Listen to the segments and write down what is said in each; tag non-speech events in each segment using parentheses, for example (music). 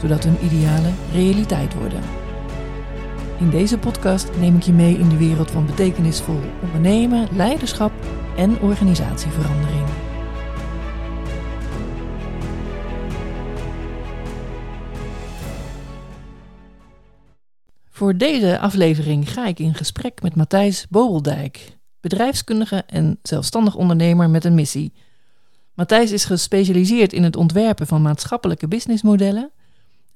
zodat hun idealen realiteit worden. In deze podcast neem ik je mee in de wereld van betekenisvol ondernemen, leiderschap en organisatieverandering. Voor deze aflevering ga ik in gesprek met Matthijs Bobeldijk, bedrijfskundige en zelfstandig ondernemer met een missie. Matthijs is gespecialiseerd in het ontwerpen van maatschappelijke businessmodellen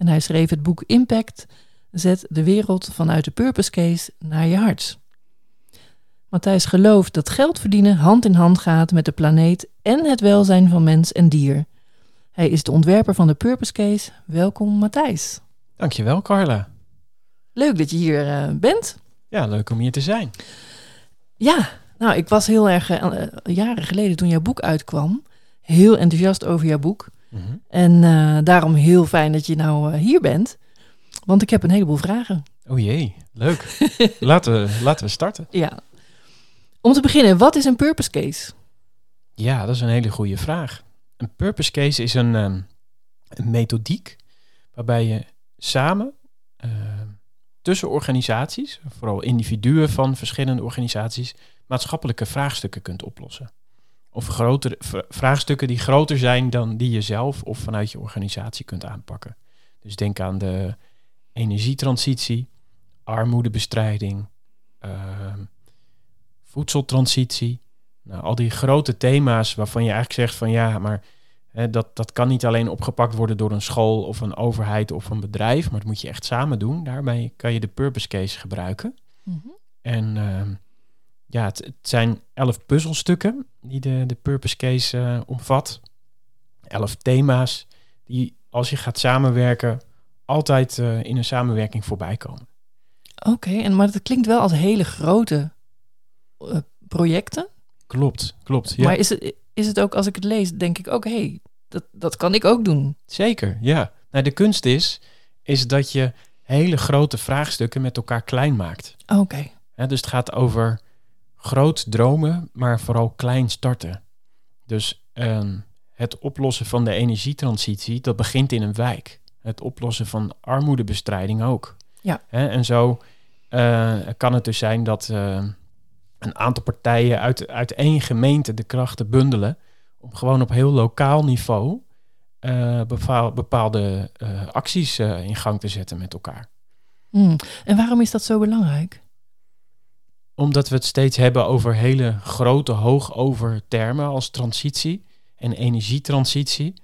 en hij schreef het boek Impact, Zet de wereld vanuit de purpose case naar je hart. Matthijs gelooft dat geld verdienen hand in hand gaat met de planeet en het welzijn van mens en dier. Hij is de ontwerper van de Purpose Case. Welkom Matthijs. Dankjewel Carla. Leuk dat je hier uh, bent. Ja, leuk om hier te zijn. Ja, nou ik was heel erg uh, jaren geleden toen jouw boek uitkwam, heel enthousiast over jouw boek. Mm -hmm. En uh, daarom heel fijn dat je nou hier bent. Want ik heb een heleboel vragen. Oh jee, leuk. (laughs) laten, we, laten we starten. Ja. Om te beginnen, wat is een purpose case? Ja, dat is een hele goede vraag. Een purpose case is een, um, een methodiek waarbij je samen uh, tussen organisaties, vooral individuen van verschillende organisaties, maatschappelijke vraagstukken kunt oplossen. Of grotere vraagstukken die groter zijn dan die je zelf of vanuit je organisatie kunt aanpakken. Dus denk aan de energietransitie, armoedebestrijding, uh, voedseltransitie. Nou, al die grote thema's waarvan je eigenlijk zegt van ja, maar hè, dat, dat kan niet alleen opgepakt worden door een school of een overheid of een bedrijf, maar dat moet je echt samen doen. Daarbij kan je de purpose case gebruiken. Mm -hmm. En uh, ja, het, het, zijn elf puzzelstukken die de, de purpose case uh, omvat. Elf thema's die als je gaat samenwerken altijd uh, in een samenwerking voorbij komen. Oké, okay, en maar dat klinkt wel als hele grote uh, projecten. Klopt, klopt. Ja. Maar is het, is het ook als ik het lees, denk ik ook, hé, hey, dat, dat kan ik ook doen. Zeker, ja. Nou, de kunst is, is dat je hele grote vraagstukken met elkaar klein maakt. Oké. Okay. Ja, dus het gaat over groot dromen, maar vooral klein starten. Dus uh, het oplossen van de energietransitie, dat begint in een wijk het oplossen van armoedebestrijding ook. Ja. En zo uh, kan het dus zijn dat uh, een aantal partijen uit, uit één gemeente de krachten bundelen om gewoon op heel lokaal niveau uh, bepaal, bepaalde acties in gang te zetten met elkaar. Mm. En waarom is dat zo belangrijk? Omdat we het steeds hebben over hele grote, hoogover termen als transitie en energietransitie.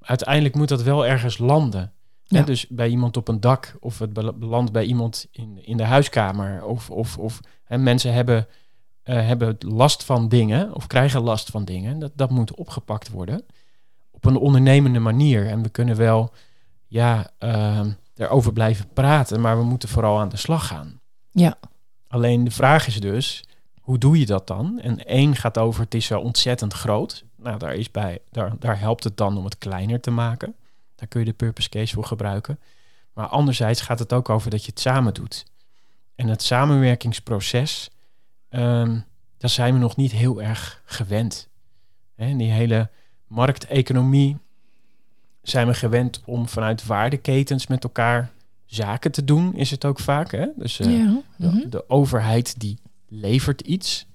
Uiteindelijk moet dat wel ergens landen. Ja. dus bij iemand op een dak of het belandt bij iemand in, in de huiskamer. Of, of, of hè, mensen hebben, uh, hebben last van dingen of krijgen last van dingen. Dat, dat moet opgepakt worden op een ondernemende manier. En we kunnen wel ja, uh, erover blijven praten, maar we moeten vooral aan de slag gaan. Ja. Alleen de vraag is dus, hoe doe je dat dan? En één gaat over, het is zo ontzettend groot. Nou, daar, is bij, daar, daar helpt het dan om het kleiner te maken. Daar kun je de purpose case voor gebruiken. Maar anderzijds gaat het ook over dat je het samen doet. En het samenwerkingsproces, um, daar zijn we nog niet heel erg gewend. In die hele markteconomie zijn we gewend om vanuit waardeketens met elkaar zaken te doen, is het ook vaak. Hè? Dus uh, ja. de, de, overheid die levert iets,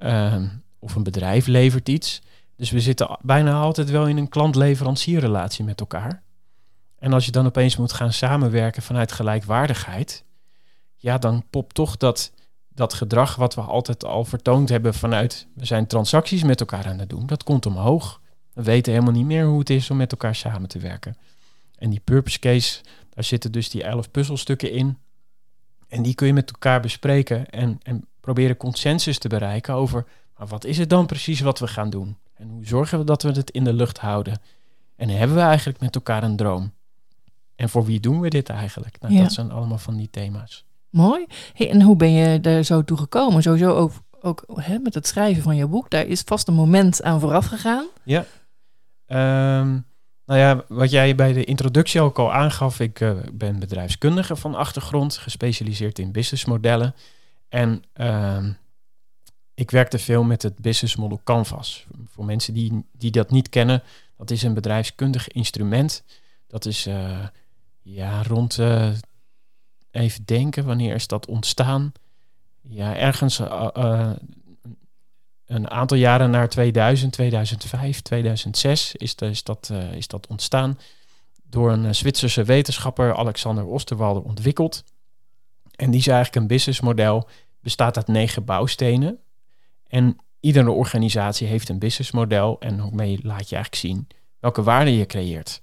uh, of een bedrijf levert iets. Dus we zitten bijna altijd wel in een klant-leverancierrelatie met elkaar. En als je dan opeens moet gaan samenwerken vanuit gelijkwaardigheid, ja, dan popt toch dat, dat gedrag wat we altijd al vertoond hebben vanuit we zijn transacties met elkaar aan het doen, dat komt omhoog. We weten helemaal niet meer hoe het is om met elkaar samen te werken. En die purpose case, daar zitten dus die elf puzzelstukken in. En die kun je met elkaar bespreken en, en proberen consensus te bereiken over maar wat is het dan precies wat we gaan doen? En hoe zorgen we dat we het in de lucht houden? En hebben we eigenlijk met elkaar een droom? En voor wie doen we dit eigenlijk? Nou, Ja. Dat zijn allemaal van die thema's. Mooi. Hey, en hoe ben je er zo toe gekomen? Sowieso ook, ook hè, met het schrijven van je boek. Daar is vast een moment aan vooraf gegaan. Ehm, nou ja, wat jij bij de introductie ook al aangaf, ik eh, ben bedrijfskundige van achtergrond, gespecialiseerd in businessmodellen. En ehm, ik werkte veel met het business model Canvas. Voor mensen die, die dat niet kennen, dat is een bedrijfskundig instrument. Dat is eh, ja, rond, eh, even denken, wanneer is dat ontstaan? Ja, ergens een aantal jaren naar 2000, 2005, 2006 is, dat, eh, is dat ontstaan. Door een eh, Zwitserse wetenschapper, Alexander Osterwalder, ontwikkeld. En die is eigenlijk een businessmodel, bestaat uit negen bouwstenen. En iedere organisatie heeft een businessmodel en daarmee laat je eigenlijk zien welke waarde je creëert.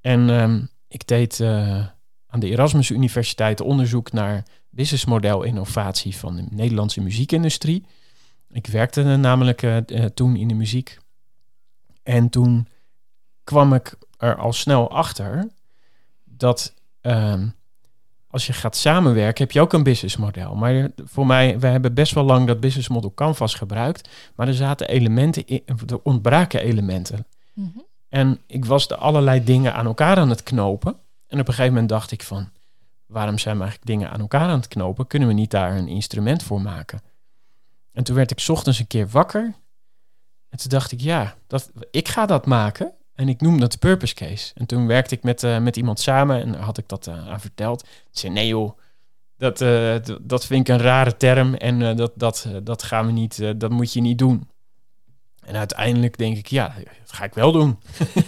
En ehm, ik deed eh, aan de Erasmus Universiteit onderzoek naar businessmodel innovatie van de Nederlandse muziekindustrie. Ik werkte namelijk eh, eh, toen in de muziek. En toen kwam ik er al snel achter dat ehm, als je gaat samenwerken, heb je ook een businessmodel. Maar voor mij, we hebben best wel lang dat businessmodel Canvas gebruikt. Maar er zaten elementen in, er ontbraken elementen. En ik was de allerlei dingen aan elkaar aan het knopen. En op een gegeven moment dacht ik van, waarom zijn we eigenlijk dingen aan elkaar aan het knopen? Kunnen we niet daar een instrument voor maken? En toen werd ik 's ochtends een keer wakker. En toen dacht ik, ja, dat, ik ga dat maken. En ik noem dat de purpose case. En toen werkte ik met, eh, met iemand samen en had ik dat eh, aan verteld. Ik zei, nee joh, dat, eh, dat vind ik een rare term. En dat, dat, dat gaan we niet, dat moet je niet doen. En uiteindelijk denk ik, ja, dat ga ik wel doen.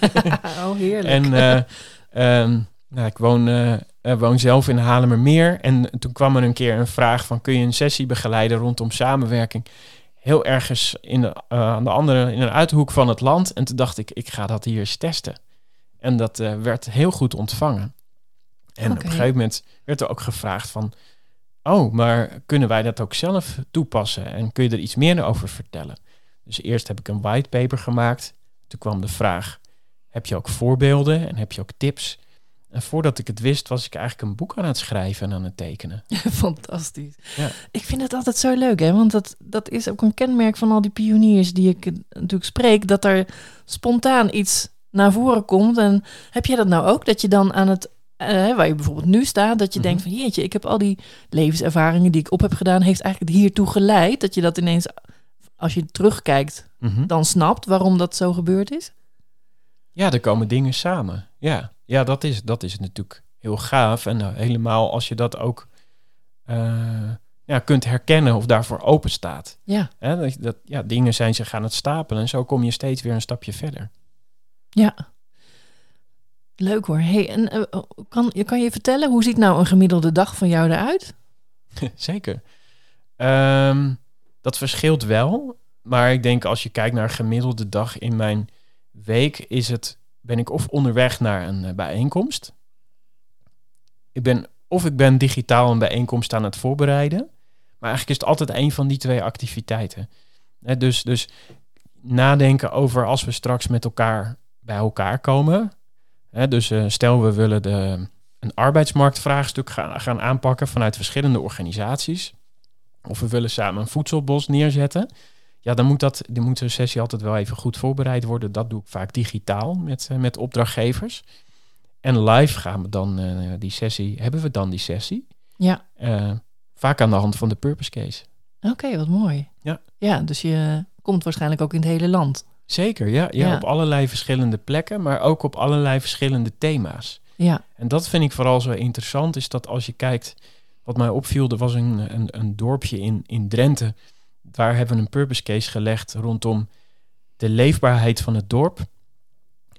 (laughs) oh, heerlijk. En eh, ehm, nou, ik woon, eh, eh, woon zelf in Halemermeer. En toen kwam er een keer een vraag van... kun je een sessie begeleiden rondom samenwerking? Heel ergens in de, eh, aan de andere, in een uithoek van het land. En toen dacht ik, ik ga dat hier eens testen. En dat werd heel goed ontvangen. En op een gegeven moment werd er ook gevraagd van... oh, maar kunnen wij dat ook zelf toepassen? En kun je er iets meer over vertellen? Dus eerst heb ik een whitepaper gemaakt. Toen kwam de vraag heb je ook voorbeelden en heb je ook tips? En voordat ik het wist, was ik eigenlijk een boek aan het schrijven en aan het tekenen. (laughs) Fantastisch. Ja. Ik vind het altijd zo leuk, hè? Want dat, dat is ook een kenmerk van al die pioniers die ik eh, natuurlijk spreek, dat er spontaan iets naar voren komt. En heb jij dat nou ook? Dat je dan aan het, eh, waar je bijvoorbeeld nu staat, dat je Mhm. denkt van jeetje, ik heb al die levenservaringen die ik op heb gedaan, heeft eigenlijk hiertoe geleid. Dat je dat ineens, als je terugkijkt, dan snapt waarom dat zo gebeurd is. Ja, er komen dingen samen. Ja, ja dat, is, dat is natuurlijk heel gaaf. En eh, helemaal als je dat ook eh, ja, kunt herkennen of daarvoor open staat. Ja, Hè, dat, dat, ja, dingen zijn zich aan het stapelen en zo kom je steeds weer een stapje verder. ja. Leuk hoor. Hey, en eh, kan, kan je vertellen, hoe ziet nou een gemiddelde dag van jou eruit? (laughs) Zeker. Ehm, dat verschilt wel. Maar ik denk als je kijkt naar een gemiddelde dag in mijn week, is het, ben ik of onderweg naar een eh, bijeenkomst. Ik ben, of ik ben digitaal een bijeenkomst aan het voorbereiden. Maar eigenlijk is het altijd een van die twee activiteiten. Dus, dus nadenken over als we straks met elkaar bij elkaar komen. Dus eh, stel we willen de, een arbeidsmarktvraagstuk gaan, gaan aanpakken vanuit verschillende organisaties. Of we willen samen een voedselbos neerzetten. Ja, dan moet, dat, dan moet de sessie altijd wel even goed voorbereid worden. Dat doe ik vaak digitaal met, eh, met opdrachtgevers. En live gaan we dan eh, die sessie, hebben we dan die sessie. Ja. Eh, vaak aan de hand van de purpose case. Oké, wat mooi. Ja. Ja, dus je komt waarschijnlijk ook in het hele land. Zeker, ja, ja, Ja. Op allerlei verschillende plekken, maar ook op allerlei verschillende thema's. Ja, En dat vind ik vooral zo interessant, is dat als je kijkt, wat mij opviel, er was een, een, een dorpje in, in Drenthe. Daar hebben we een purpose case gelegd rondom de leefbaarheid van het dorp.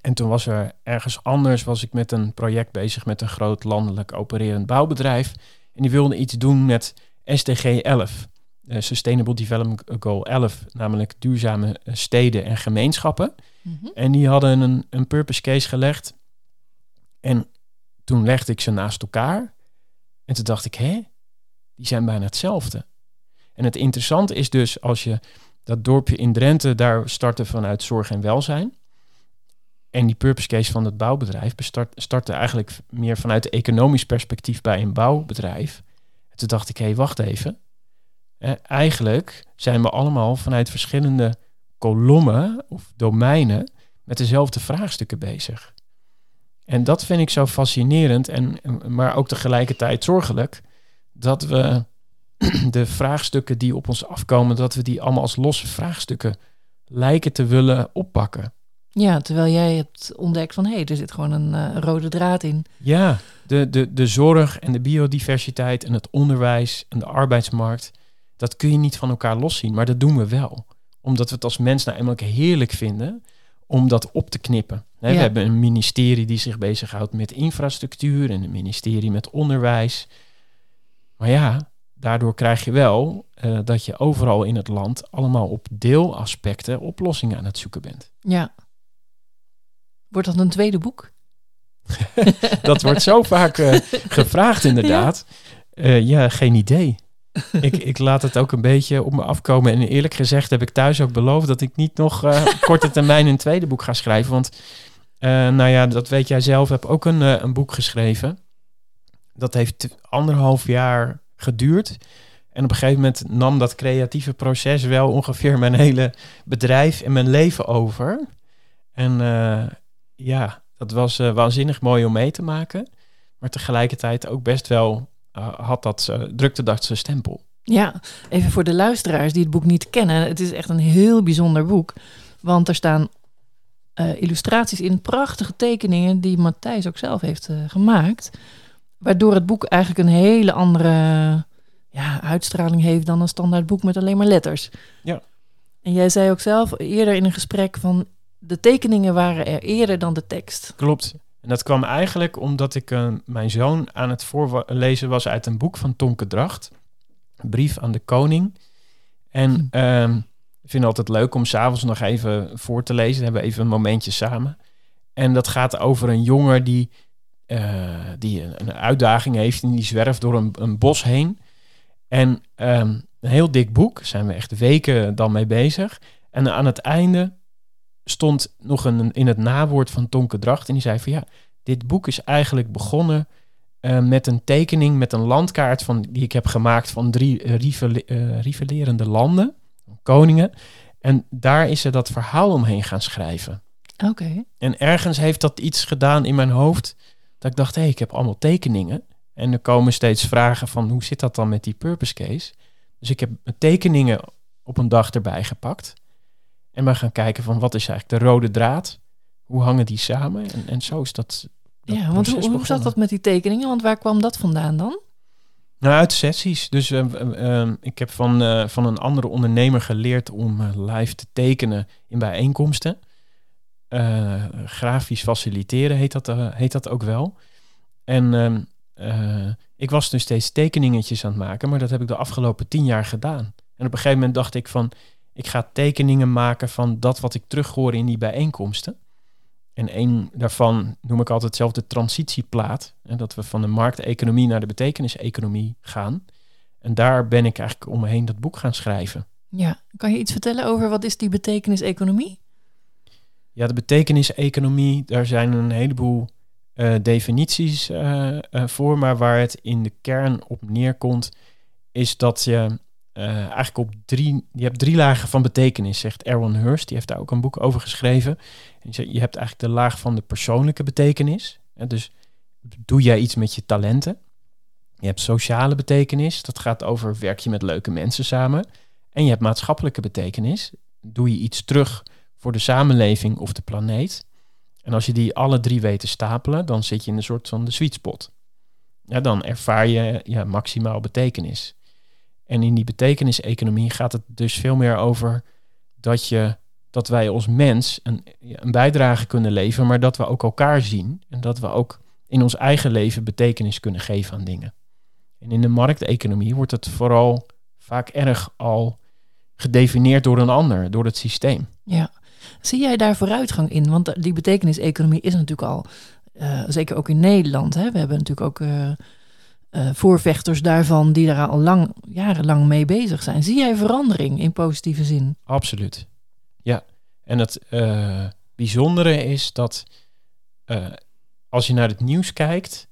En toen was er ergens anders, was ik met een project bezig met een groot landelijk opererend bouwbedrijf. En die wilde iets doen met SDG 11, eh, Sustainable Development Goal 11, namelijk duurzame eh, steden en gemeenschappen. Mhm. En die hadden een, een purpose case gelegd. En toen legde ik ze naast elkaar. En toen dacht ik, hé, die zijn bijna hetzelfde. En het interessante is dus, als je dat dorpje in Drenthe, daar starten vanuit zorg en welzijn. En die purpose case van het bouwbedrijf bestart, startte eigenlijk meer vanuit economisch perspectief bij een bouwbedrijf. En toen dacht ik, hé, hey, wacht even. Eh, eigenlijk zijn we allemaal vanuit verschillende kolommen of domeinen met dezelfde vraagstukken bezig. En dat vind ik zo fascinerend, en, maar ook tegelijkertijd zorgelijk, dat we (clears throat) de vraagstukken die op ons afkomen, dat we die allemaal als losse vraagstukken lijken te willen oppakken. Ja, terwijl jij hebt ontdekt van hé, hey, er zit gewoon een uh, rode draad in. Ja, de, de, de zorg en de biodiversiteit en het onderwijs en de arbeidsmarkt, dat kun je niet van elkaar loszien, maar dat doen we wel. Omdat we het als mens nou eenmaal heerlijk vinden om dat op te knippen. We hebben een ministerie die zich bezighoudt met infrastructuur en een ministerie met onderwijs. Maar ja, daardoor krijg je wel uh, dat je overal in het land allemaal op deelaspecten oplossingen aan het zoeken bent. Ja. Wordt dat een tweede boek? (laughs) dat wordt zo vaak uh, gevraagd, inderdaad. Ja, uh, ja geen idee. ik, ik laat het ook een beetje op me afkomen. En eerlijk gezegd heb ik thuis ook beloofd dat ik niet nog (laughs) korte termijn een tweede boek ga schrijven. Want, nou ja, dat weet jij zelf, heb ook een, een boek geschreven. Dat heeft anderhalf jaar geduurd. En op een gegeven moment nam dat creatieve proces wel ongeveer mijn hele bedrijf en mijn leven over. En uh, ja, dat was uh, waanzinnig mooi om mee te maken. Maar tegelijkertijd ook best wel uh, had dat, drukte dat zijn stempel. Ja, even voor de luisteraars die het boek niet kennen. Het is echt een heel bijzonder boek. Want er staan illustraties in, prachtige tekeningen die Matthijs ook zelf heeft gemaakt. Waardoor het boek eigenlijk een hele andere ja, uitstraling heeft dan een standaard boek met alleen maar letters. Ja. En jij zei ook zelf eerder in een gesprek van de tekeningen waren er eerder dan de tekst. Klopt. En dat kwam eigenlijk omdat ik uh, mijn zoon aan het voorlezen was uit een boek van Tonke Dracht. Een brief aan de koning. En hm. uh, ik vind het altijd leuk om s'avonds nog even voor te lezen. Dan hebben we even een momentje samen. En dat gaat over een jongen die, die een, een, uitdaging heeft en die zwerft door een, een bos heen. En um, een heel dik boek, zijn we echt weken dan mee bezig. En aan het einde stond nog een, in het nawoord van Tonke Dracht. En die zei van ja, dit boek is eigenlijk begonnen uh, met een tekening, met een landkaart van, die ik heb gemaakt van drie uh, rivalerende landen, koningen. En daar is ze dat verhaal omheen gaan schrijven. Oké. En ergens heeft dat iets gedaan in mijn hoofd, dat ik dacht, hé, hey, ik heb allemaal tekeningen. En er komen steeds vragen van hoe zit dat dan met die purpose case? Dus ik heb tekeningen op een dag erbij gepakt. En we gaan kijken van wat is eigenlijk de rode draad? Hoe hangen die samen? En, en zo is dat. dat ja, want hoe, hoe zat dat met die tekeningen? Want waar kwam dat vandaan dan? Nou, uit sessies. Dus uh, uh, ik heb van, uh, van een andere ondernemer geleerd om live te tekenen in bijeenkomsten. Grafisch faciliteren heet dat, heet dat ook wel. En ehm, uh, ik was dus steeds tekeningetjes aan het maken, maar dat heb ik de afgelopen tien jaar gedaan. En op een gegeven moment dacht ik van, ik ga tekeningen maken van dat wat ik terughoor in die bijeenkomsten. En een daarvan noem ik altijd zelf de transitieplaat. En dat we van de markteconomie naar de betekeniseconomie gaan. En daar ben ik eigenlijk om me heen dat boek gaan schrijven. Ja, kan je iets vertellen over wat is die betekeniseconomie? Ja, de betekeniseconomie, daar zijn een heleboel uh, definities uh, voor, maar waar het in de kern op neerkomt, is dat je eigenlijk op drie, je hebt drie lagen van betekenis, zegt Erwin Hurst, die heeft daar ook een boek over geschreven. En je hebt eigenlijk de laag van de persoonlijke betekenis, dus doe jij iets met je talenten. Je hebt sociale betekenis, dat gaat over werk je met leuke mensen samen. En je hebt maatschappelijke betekenis, doe je iets terug voor de samenleving of de planeet. En als je die alle drie weet te stapelen, dan zit je in een soort van de sweet spot. Ja, dan ervaar je ja, maximaal betekenis. En in die betekeniseconomie gaat het dus veel meer over dat, je, dat wij als mens een, een bijdrage kunnen leveren, maar dat we ook elkaar zien. En dat we ook in ons eigen leven betekenis kunnen geven aan dingen. En in de markteconomie wordt het vooral vaak erg al gedefinieerd door een ander, door het systeem. Ja, Zie jij daar vooruitgang in? Want die betekeniseconomie is natuurlijk al, uh, zeker ook in Nederland. Hè? We hebben natuurlijk ook uh, uh, voorvechters daarvan die daar al lang, jarenlang mee bezig zijn. Zie jij verandering in positieve zin? Absoluut. Ja. En het, bijzondere is dat eh, als je naar het nieuws kijkt,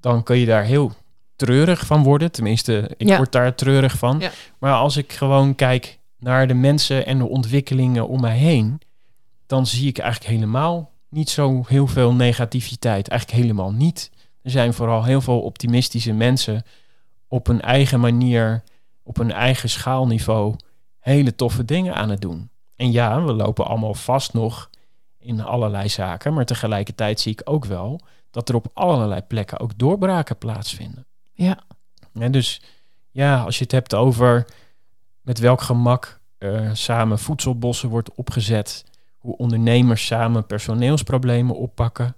dan kun je daar heel treurig van worden. Tenminste, ik Ja. word daar treurig van. Ja. Maar als ik gewoon kijk naar de mensen en de ontwikkelingen om mij heen, dan zie ik eigenlijk helemaal niet zo heel veel negativiteit. Eigenlijk helemaal niet. Er zijn vooral heel veel optimistische mensen op hun eigen manier, op hun eigen schaalniveau, hele toffe dingen aan het doen. En ja, we lopen allemaal vast nog in allerlei zaken, maar tegelijkertijd zie ik ook wel dat er op allerlei plekken ook doorbraken plaatsvinden. Ja. En dus ja, als je het hebt over met welk gemak er samen voedselbossen wordt opgezet, hoe ondernemers samen personeelsproblemen oppakken,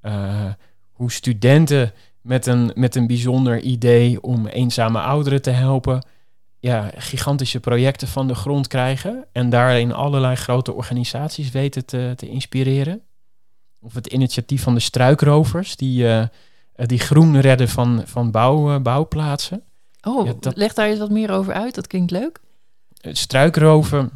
eh, hoe studenten met een, met een bijzonder idee om eenzame ouderen te helpen, ja, gigantische projecten van de grond krijgen en daarin allerlei grote organisaties weten te, te inspireren. Of het initiatief van de struikrovers, die, eh, die groen redden van, van bouw, eh, bouwplaatsen. Oh, Ja, dat- leg daar eens wat meer over uit. Dat klinkt leuk. Struikroven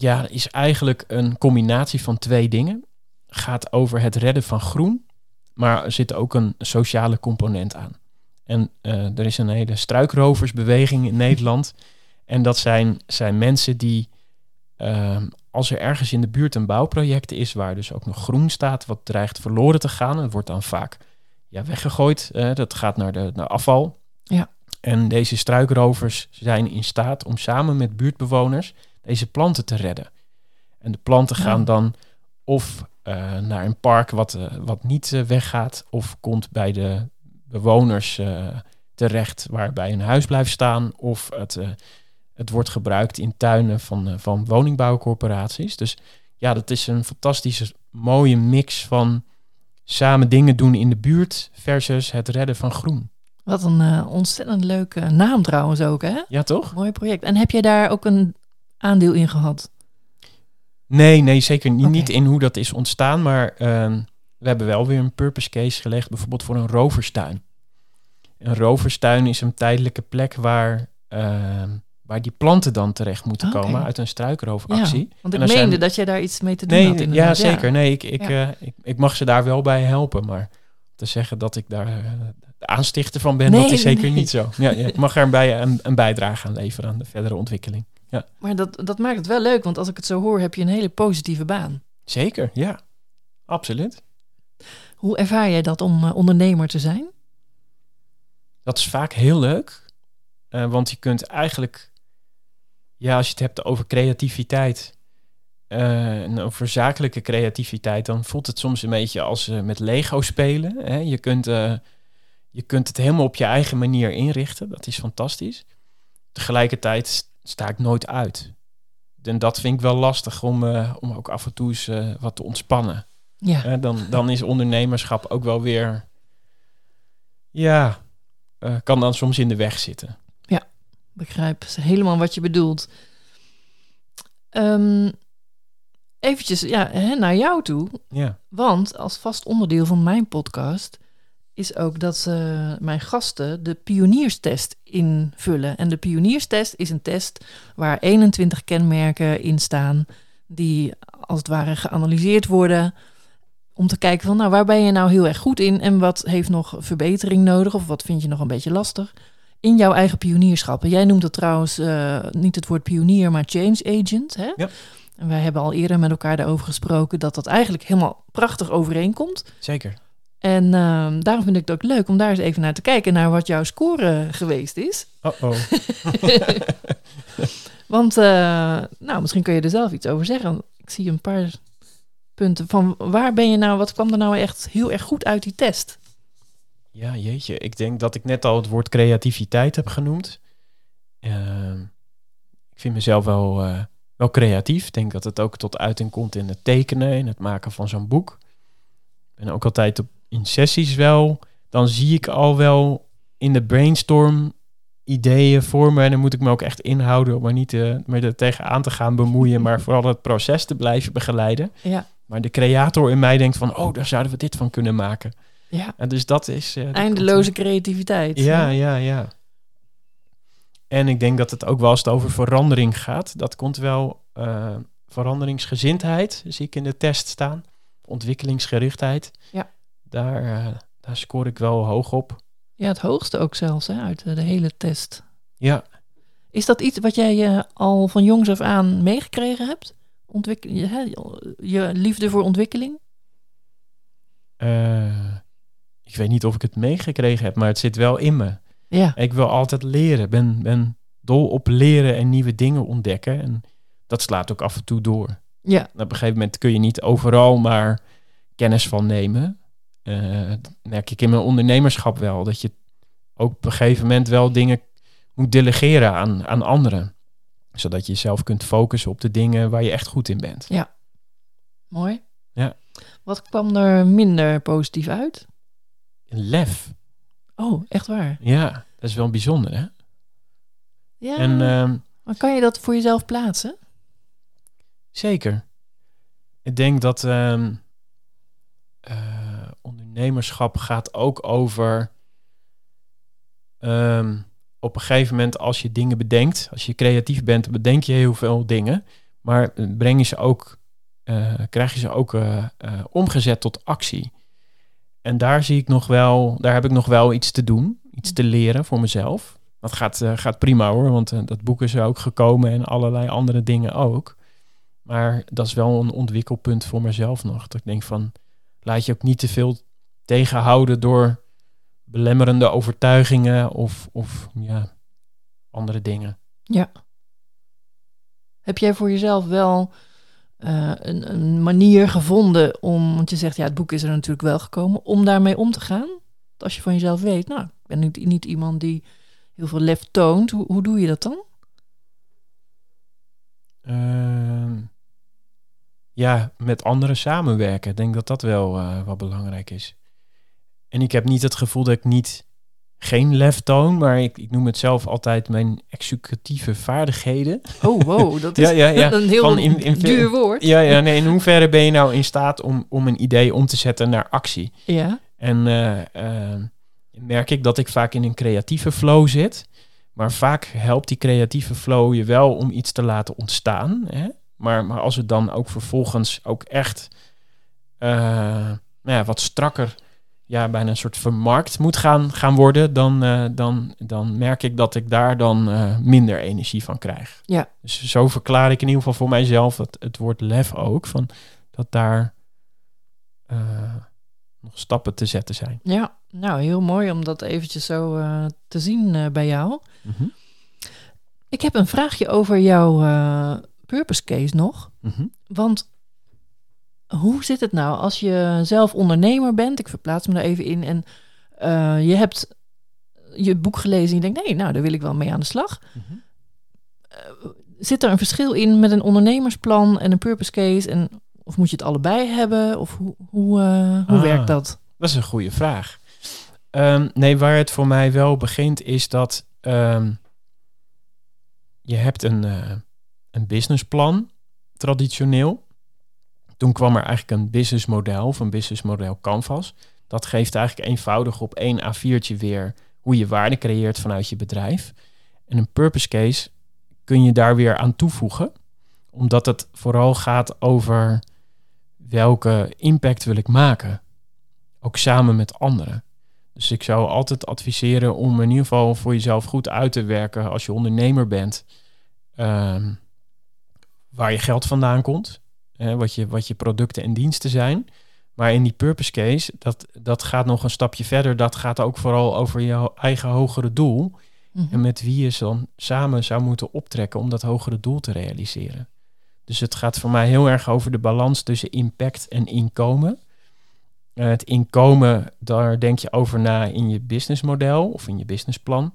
ja, is eigenlijk een combinatie van twee dingen. Gaat over het redden van groen, maar er zit ook een sociale component aan. En eh, er is een hele struikroversbeweging in Nederland. (laughs) En dat zijn, zijn mensen die, ehm, als er ergens in de buurt een bouwproject is waar dus ook nog groen staat, wat dreigt verloren te gaan, het wordt dan vaak ja, weggegooid. eh, dat gaat naar, de, naar afval. Ja. En deze struikrovers zijn in staat om samen met buurtbewoners deze planten te redden. En de planten Ja. gaan dan of eh, naar een park wat, eh, wat niet eh, weggaat, of komt bij de bewoners terecht waarbij een huis blijft staan, of het, het wordt gebruikt in tuinen van, van woningbouwcorporaties. Dus ja, dat is een fantastische mooie mix van samen dingen doen in de buurt versus het redden van groen. Wat een ontzettend leuke naam trouwens ook, hè? Ja, toch? Mooi project. En heb jij daar ook een aandeel in gehad? Nee, nee, zeker niet, niet in hoe dat is ontstaan. Maar ehm, we hebben wel weer een purpose case gelegd, bijvoorbeeld voor een roverstuin. Een roverstuin is een tijdelijke plek waar, ehm, waar die planten dan terecht moeten Oké. komen uit een struikroofactie. Ja, want ik er meende zijn- dat jij daar iets mee te doen Nee, had. ja, inderdaad. zeker. Nee, ik, ik, Ja. eh, ik, ik mag ze daar wel bij helpen. Maar te zeggen dat ik daar eh, de aanstichter van ben, Nee, dat is zeker nee. niet zo. Ja, ja, ik mag erbij een, een bijdrage aan leveren aan de verdere ontwikkeling. Maar dat, dat maakt het wel leuk, want als ik het zo hoor, heb je een hele positieve baan. Zeker, ja. Absoluut. Hoe ervaar jij dat om eh, ondernemer te zijn? Dat is vaak heel leuk. eh, want je kunt eigenlijk, ja, als je het hebt over creativiteit eh, en over zakelijke creativiteit, dan voelt het soms een beetje als met Lego spelen. Hè? Je, kunt, je kunt het helemaal op je eigen manier inrichten. Dat is fantastisch. Tegelijkertijd sta ik nooit uit. En dat vind ik wel lastig om, eh, om ook af en toe eens eh, wat te ontspannen. Ja, dan, dan is ondernemerschap ook wel weer. Ja, eh, kan dan soms in de weg zitten. begrijp helemaal wat je bedoelt. Ehm eventjes ja, hè, naar jou toe. Ja, Want als vast onderdeel van mijn podcast is ook dat mijn gasten de pionierstest invullen. En de pionierstest is een test waar 21 kenmerken in staan die als het ware geanalyseerd worden om te kijken van nou waar ben je nou heel erg goed in en wat heeft nog verbetering nodig of wat vind je nog een beetje lastig in jouw eigen pionierschap. En jij noemt het trouwens eh, niet het woord pionier, maar change agent. Hè? Ja. En wij hebben al eerder met elkaar daarover gesproken dat dat eigenlijk helemaal prachtig overeenkomt. zeker. En ehm, daarom vind ik het ook leuk om daar eens even naar te kijken, naar wat jouw score geweest is. Oh oh. (laughs) Want, eh, nou, misschien kun je er zelf iets over zeggen. Ik zie een paar punten van waar ben je nou, wat kwam er nou echt heel erg goed uit die test? ja, jeetje. Ik denk dat ik net al het woord creativiteit heb genoemd. Ehm, ik vind mezelf wel, eh, wel creatief. Ik denk dat het ook tot uiting komt in het tekenen, in het maken van zo'n boek. Ik ben ook altijd op, in sessies wel. Dan zie ik al wel in de brainstorm ideeën voor me. En dan moet ik me ook echt inhouden om er niet uh, meer er tegenaan te gaan bemoeien, maar vooral het proces te blijven begeleiden. Ja, Maar de creator in mij denkt van, oh, daar zouden we dit van kunnen maken. ja. En dus dat is... eh, eindeloze creativiteit. Ja, ja, ja. En ik denk dat het ook wel als het over verandering gaat. Dat komt wel eh, veranderingsgezindheid zie ik in de test staan. Ontwikkelingsgerichtheid. Ja. Daar, eh, daar scoor ik wel hoog op. Ja, het hoogste ook zelfs hè, uit de, de hele test. Ja, Is dat iets wat jij eh, al van jongs af aan meegekregen hebt? Ontwik je, je liefde voor ontwikkeling? eh, ik weet niet of ik het meegekregen heb, maar het zit wel in me. Ja, Ik wil altijd leren. Ben, ben dol op leren en nieuwe dingen ontdekken. En dat slaat ook af en toe door. ja, op een gegeven moment kun je niet overal maar kennis van nemen. Eh, dat merk ik in mijn ondernemerschap wel. Dat je ook op een gegeven moment wel dingen moet delegeren aan, aan anderen. Zodat je jezelf kunt focussen op de dingen waar je echt goed in bent. mooi. Ja. Wat kwam er minder positief uit? Lef. Oh, echt waar? Ja, dat is wel bijzonder hè. Ja, En ehm, maar kan je dat voor jezelf plaatsen? zeker. Ik denk dat ehm, eh, ondernemerschap gaat ook over ehm, op een gegeven moment als je dingen bedenkt, als je creatief bent, bedenk je heel veel dingen, maar eh, breng je ze ook, eh, krijg je ze ook eh, omgezet tot actie. En daar zie ik nog wel, daar heb ik nog wel iets te doen, iets te leren voor mezelf. Dat gaat, gaat prima hoor, want dat boek is er ook gekomen en allerlei andere dingen ook. Maar dat is wel een ontwikkelpunt voor mezelf nog. Dat ik denk van, laat je ook niet te veel tegenhouden door belemmerende overtuigingen of, of ja, andere dingen. Ja. Heb jij voor jezelf wel eh, een, een manier gevonden om, want je zegt ja, het boek is er natuurlijk wel gekomen, om daarmee om te gaan? Als je van jezelf weet, nou, ik ben niet, niet iemand die heel veel lef toont, hoe, hoe doe je dat dan? Ehm, ja, met anderen samenwerken. Ik denk dat dat wel eh, wat belangrijk is. En ik heb niet het gevoel dat ik niet geen lef toon, maar ik, ik noem het zelf altijd mijn executieve vaardigheden. Oh, wow, (laughs) dat is Ja, ja, ja. een heel Van in- in- duur woord. Ja, ja, nee, in hoeverre ben je nou in staat om, om een idee om te zetten naar actie? Ja, En eh, eh, merk ik dat ik vaak in een creatieve flow zit. Maar vaak helpt die creatieve flow je wel om iets te laten ontstaan. Hè? Maar, maar als het dan ook vervolgens ook echt eh, nou ja, wat strakker, ja, bijna een soort vermarkt moet gaan, gaan worden, dan, eh, dan, dan merk ik dat ik daar dan eh, minder energie van krijg. Ja. Dus zo verklaar ik in ieder geval voor mijzelf dat het woord lef ook, van dat daar eh, nog stappen te zetten zijn. ja. Nou, heel mooi om dat eventjes zo te zien bij jou. Mhm. Ik heb een vraagje over jouw purpose case nog. Mhm. Want hoe zit het nou als je zelf ondernemer bent? Ik verplaats me daar even in. En eh, je hebt je boek gelezen en je denkt, nee, nou, daar wil ik wel mee aan de slag. Mhm. Zit er een verschil in met een ondernemersplan en een purpose case? En, of moet je het allebei hebben? Of hoe, hoe, eh, hoe Ah. werkt dat? Dat is een goede vraag. Ehm, nee, waar het voor mij wel begint is dat ehm, je hebt een, eh, een businessplan, traditioneel. Toen kwam er eigenlijk een businessmodel of een businessmodel Canvas. Dat geeft eigenlijk eenvoudig op één A4'tje weer hoe je waarde creëert vanuit je bedrijf. En een purpose case kun je daar weer aan toevoegen. Omdat het vooral gaat over welke impact wil ik maken ook samen met anderen. Dus ik zou altijd adviseren om in ieder geval voor jezelf goed uit te werken als je ondernemer bent, ehm, waar je geld vandaan komt, wat, je, wat je producten en diensten zijn. Maar in die purpose case, dat, dat gaat nog een stapje verder. Dat gaat ook vooral over jouw eigen hogere doel. Mhm. En met wie je dan samen zou moeten optrekken om dat hogere doel te realiseren. Dus het gaat voor mij heel erg over de balans tussen impact en inkomen. Eh, het inkomen, daar denk je over na in je businessmodel of in je businessplan.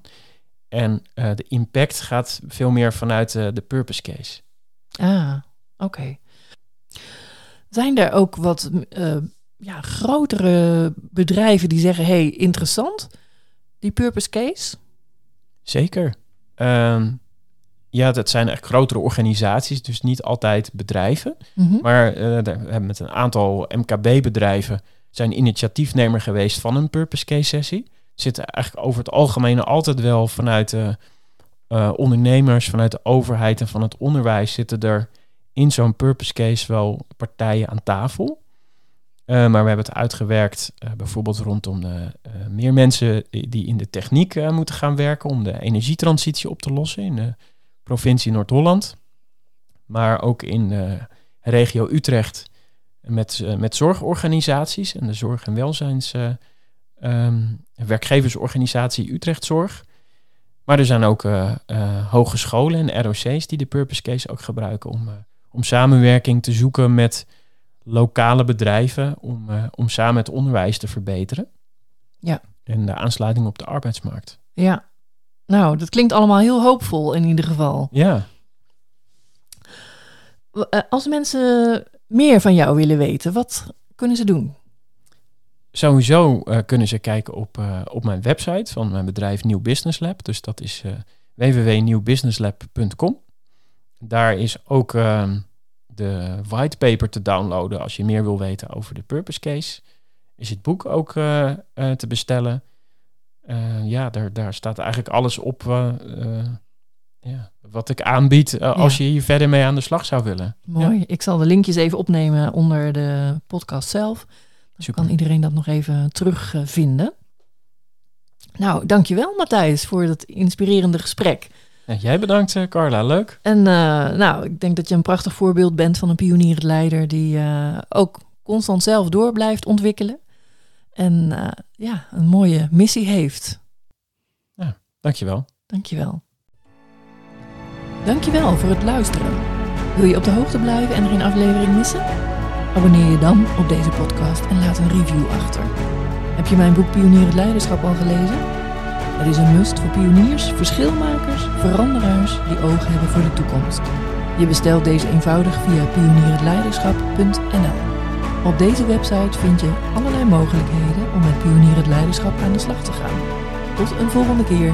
En eh, de impact gaat veel meer vanuit eh, de purpose case. Ah, oké. Zijn er ook wat eh, ja, grotere bedrijven die zeggen: hey, interessant, die purpose case? Zeker. Ehm, ja, dat zijn echt grotere organisaties, dus niet altijd bedrijven. Mhm. Maar eh, daar- we hebben met een aantal MKB-bedrijven zijn initiatiefnemer geweest van een purpose case sessie. Zitten eigenlijk over het algemeen altijd wel vanuit de eh, ondernemers, vanuit de overheid en van het onderwijs zitten er in zo'n purpose case wel partijen aan tafel. Eh, maar we hebben het uitgewerkt, eh, bijvoorbeeld rondom de, eh, meer mensen die in de techniek moeten gaan werken om de energietransitie op te lossen in de provincie Noord-Holland. Maar ook in regio Utrecht met, met zorgorganisaties en de zorg- en welzijns um, werkgeversorganisatie Utrecht Zorg. Maar er zijn ook hogescholen en ROC's die de Purpose Case ook gebruiken om, om samenwerking te zoeken met lokale bedrijven om, uh, om samen het onderwijs te verbeteren. Ja. En de aansluiting op de arbeidsmarkt. Ja. Nou, dat klinkt allemaal heel hoopvol in ieder geval. Ja. Eh, als mensen meer van jou willen weten, wat kunnen ze doen? Sowieso uh, kunnen ze kijken op, uh, op mijn website van mijn bedrijf Nieuw Business Lab. Dus dat is www.nieuwbusinesslab.com. Daar is ook ehm, de whitepaper te downloaden als je meer wil weten over de purpose case. Is het boek ook uh, uh, te bestellen? Uh, ja, daar, daar staat eigenlijk alles op ja, wat ik aanbied als je hier verder mee aan de slag zou willen. Mooi. Ik zal de linkjes even opnemen onder de podcast zelf. Dan kan iedereen dat nog even terugvinden. nou, dankjewel Matthijs voor dat inspirerende gesprek. Ja, jij bedankt, Carla. Leuk. En uh, nou, ik denk dat je een prachtig voorbeeld bent van een pionierleider die uh, ook constant zelf door blijft ontwikkelen. En ja, een mooie missie heeft. Ja, dankjewel. Dankjewel. Dankjewel voor het luisteren. Wil je op de hoogte blijven en geen aflevering missen? Abonneer je dan op deze podcast en laat een review achter. Heb je mijn boek Pionier het Leiderschap al gelezen? Het is een must voor pioniers, verschilmakers, veranderaars die oog hebben voor de toekomst. Je bestelt deze eenvoudig via pionierhetleiderschap.nl. Op deze website vind je allerlei mogelijkheden om met Pionier Leiderschap aan de slag te gaan. Tot een volgende keer.